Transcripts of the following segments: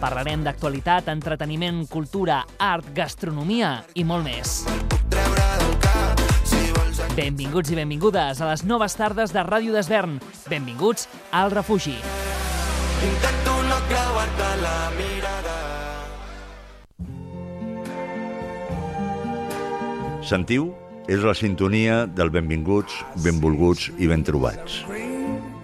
Parlarem d'actualitat, entreteniment, cultura, art, gastronomia i molt més. Benvinguts i benvingudes a les noves tardes de Ràdio d'Esvern. Benvinguts al refugi. Intento no creuar-te la mirada. Sentiu? És la sintonia del benvinguts, benvolguts i ben trobats.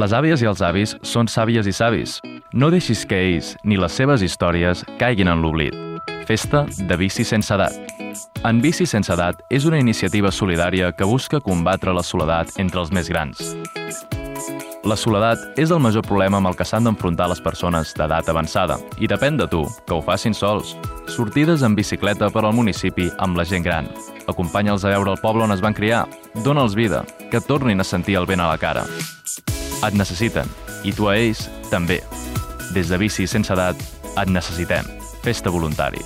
Les àvies i els avis són sàvies i savis. No deixis que ells ni les seves històries caiguin en l'oblit. Festa de bici sense edat. En Bici sense edat és una iniciativa solidària que busca combatre la soledat entre els més grans. La soledat és el major problema amb el que s'han d'enfrontar les persones d'edat avançada i depèn de tu, que ho facin sols. Sortides en bicicleta per al municipi amb la gent gran. Acompanya'ls a veure el poble on es van criar. Dóna'ls vida, que tornin a sentir el vent a la cara. Et necessiten, i tu a ells també. Des de Bici Sense Edat et necessitem. Festa voluntari.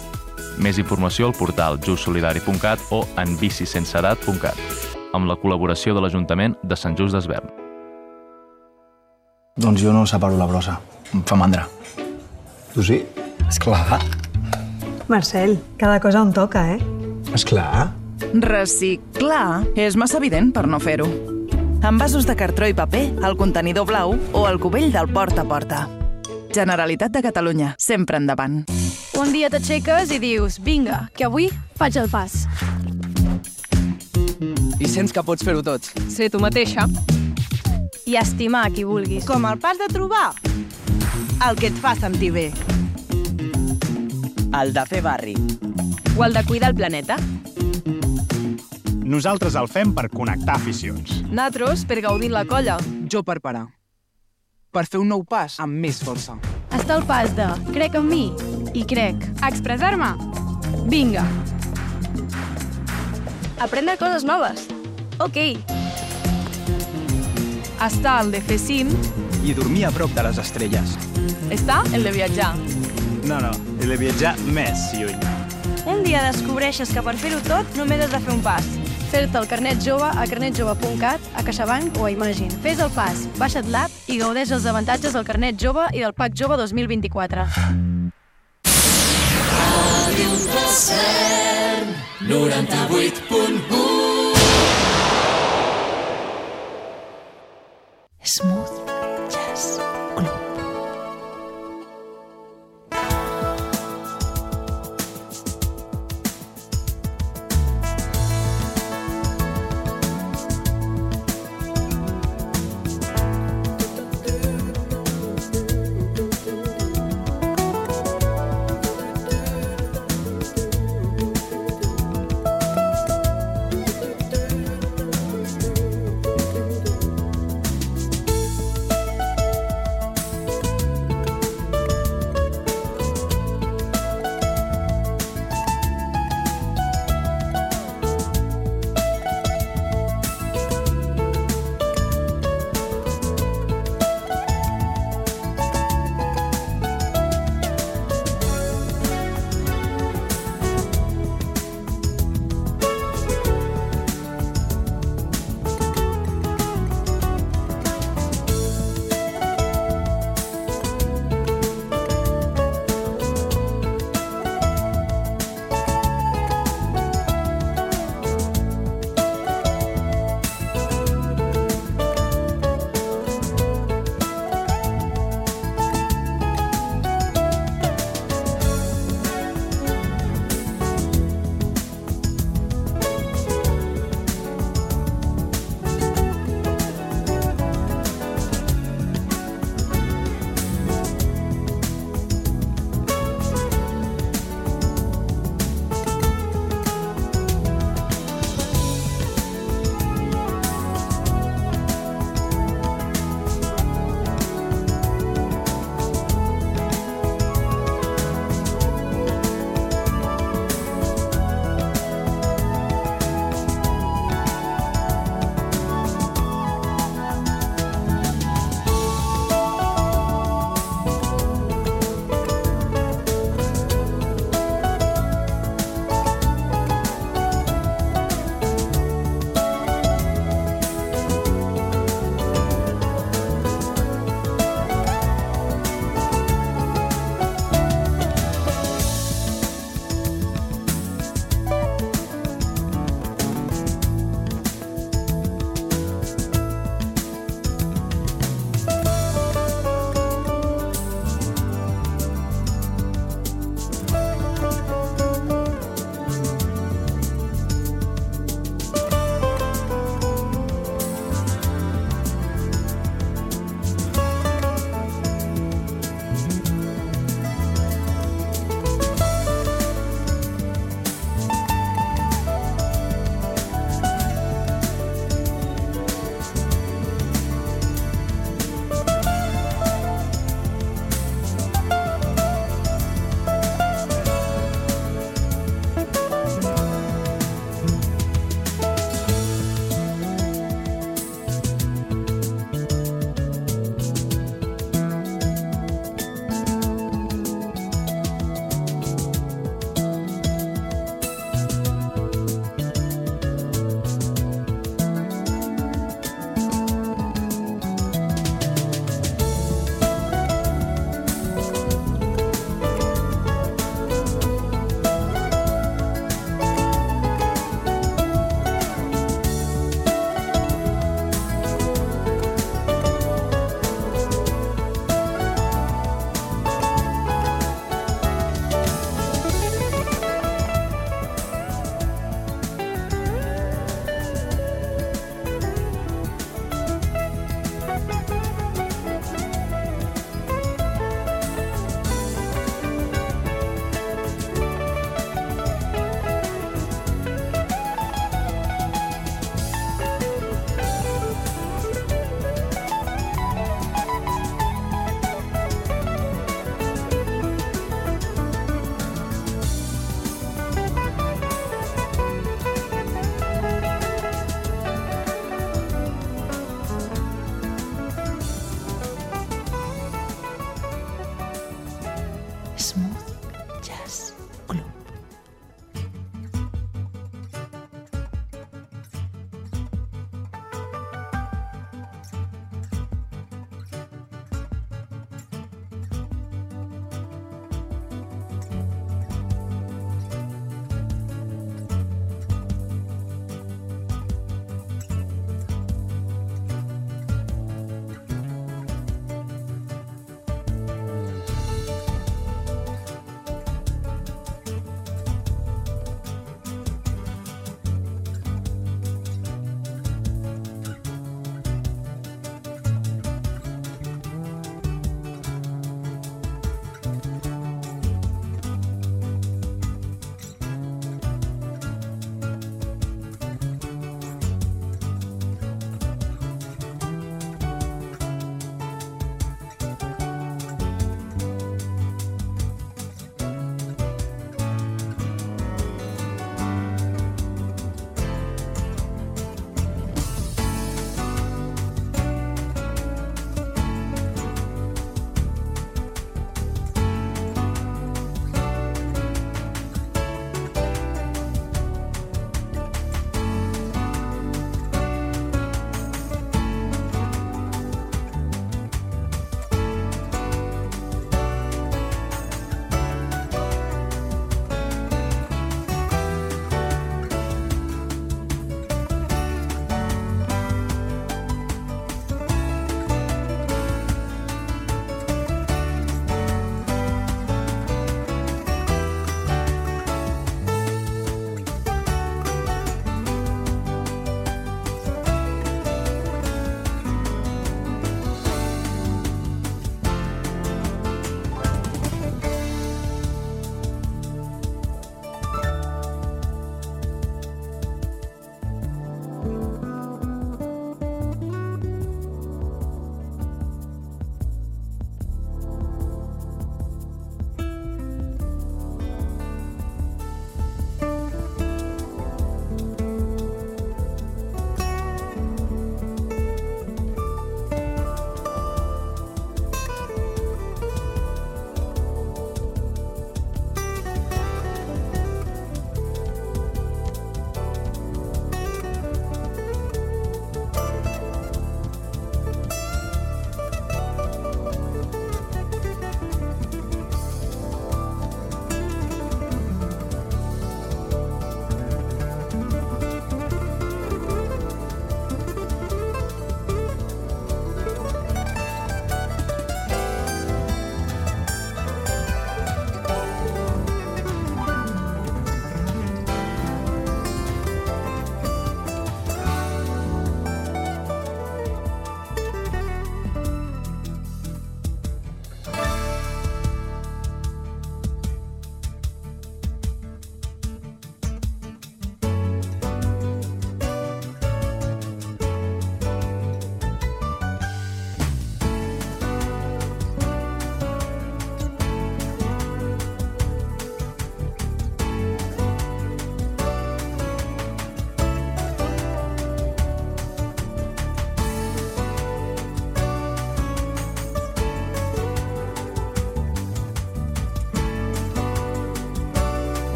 Més informació al portal justsolidari.cat o en bicisenseedat.cat amb la col·laboració de l'Ajuntament de Sant Just d'Esvern. Doncs jo no separo la brossa. Em fa mandra. Tu sí? Esclar. Marcel, cada cosa on toca, eh? Esclar. Reciclar és massa evident per no fer-ho. Envasos de cartró i paper, el contenidor blau o el cubell del porta a porta. Generalitat de Catalunya, sempre endavant. Un dia t'aixeques i dius, vinga, que avui faig el pas. I sents que pots fer-ho tot. Ser tu mateixa. I estimar qui vulguis. Com el pas de trobar el que et fa sentir bé. El de fer barri. O el de cuidar el planeta. Nosaltres el fem per connectar aficions. Natros per gaudir la colla. Jo per parar. Per fer un nou pas amb més força. Està el pas de crec en mi i crec. Expressar-me. Vinga. Aprendre coses noves. Ok. Està el de fer cim. I dormir a prop de les estrelles. Està el de viatjar. No, no, he de viatjar més lluny. Un dia descobreixes que per fer-ho tot només has de fer un pas. Fer-te el carnet jove a carnetjove.cat, a CaixaBank o a Imagine. Fes el pas, baixa't l'app i gaudeix els avantatges del carnet jove i del PAC jove 2024. Ràdio Desert 98.1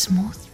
smooth.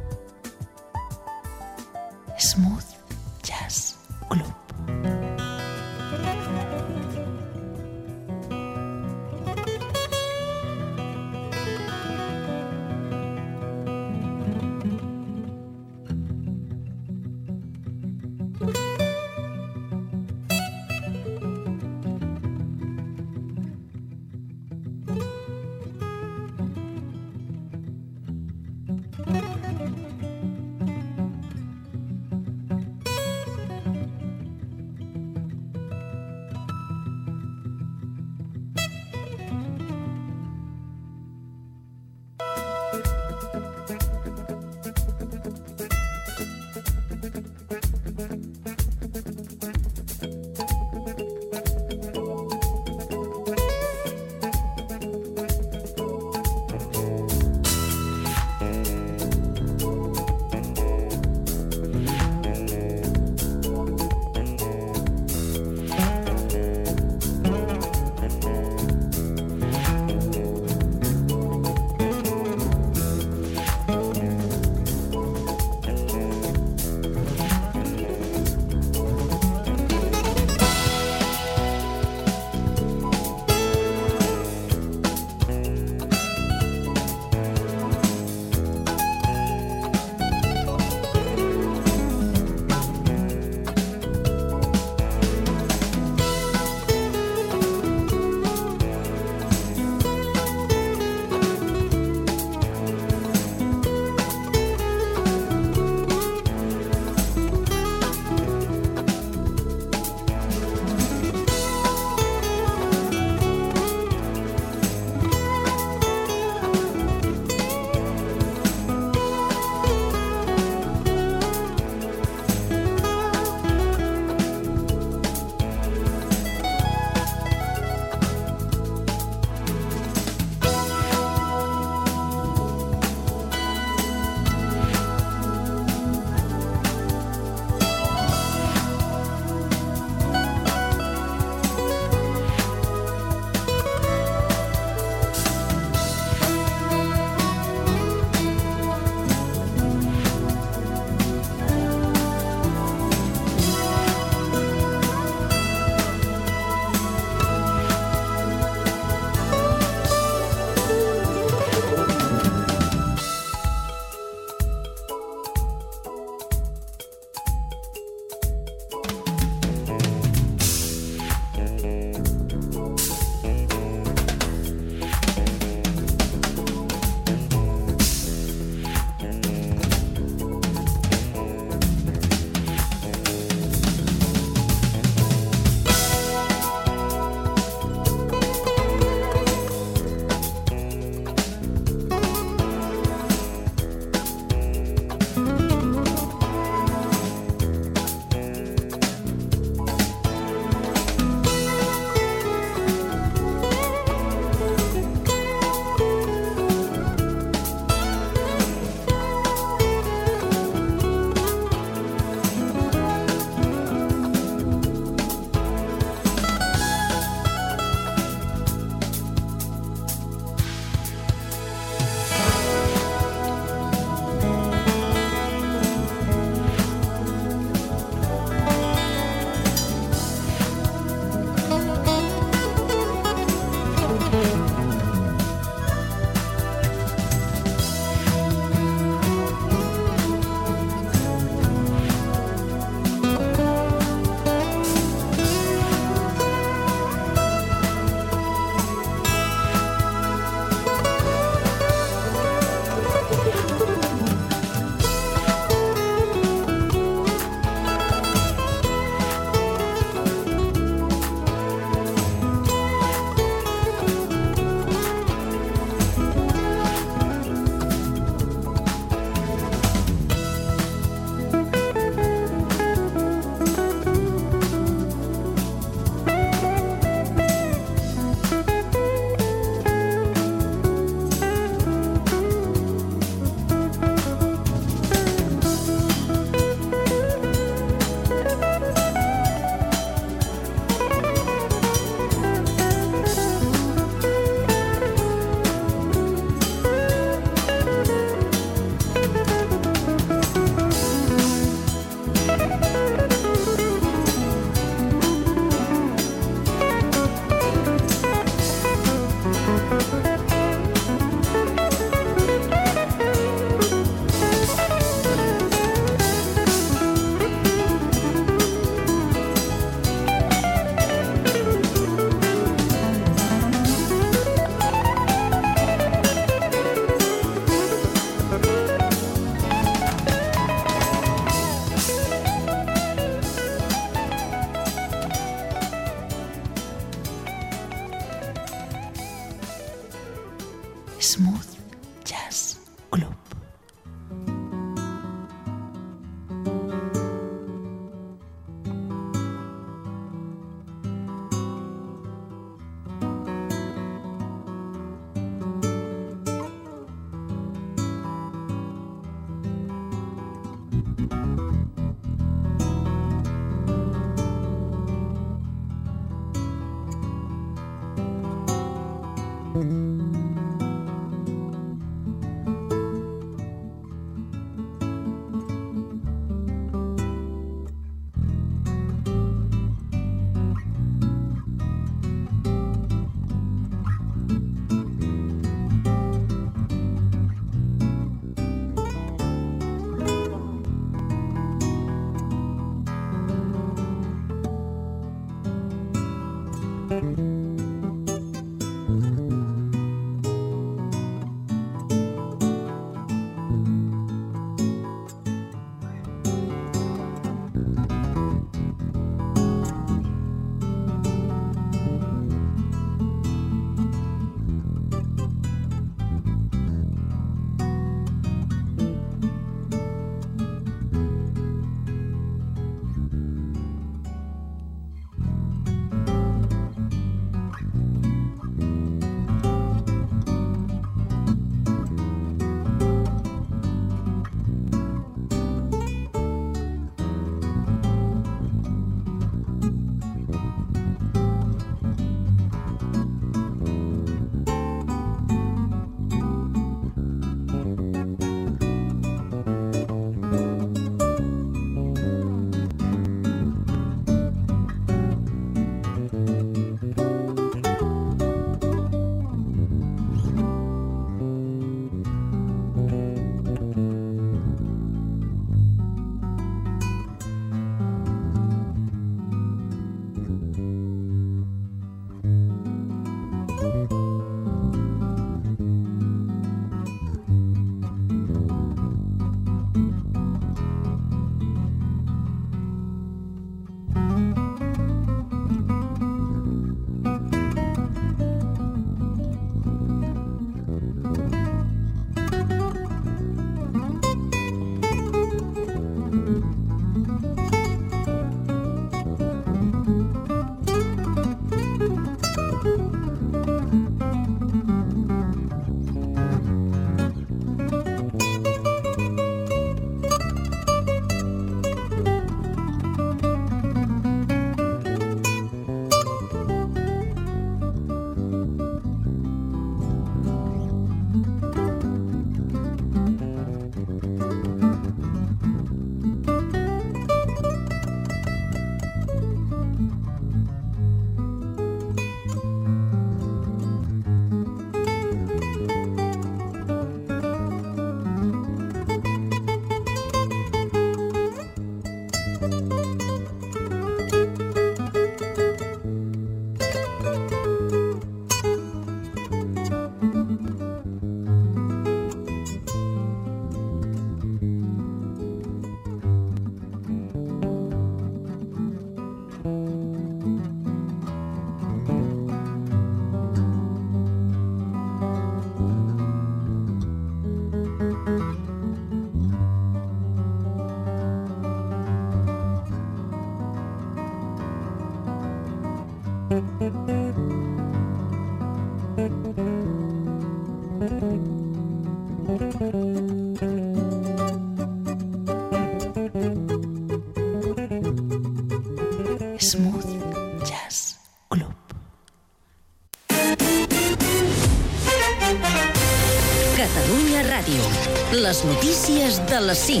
Les notícies de les 5.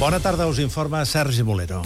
Bona tarda, us informa Sergi Molero.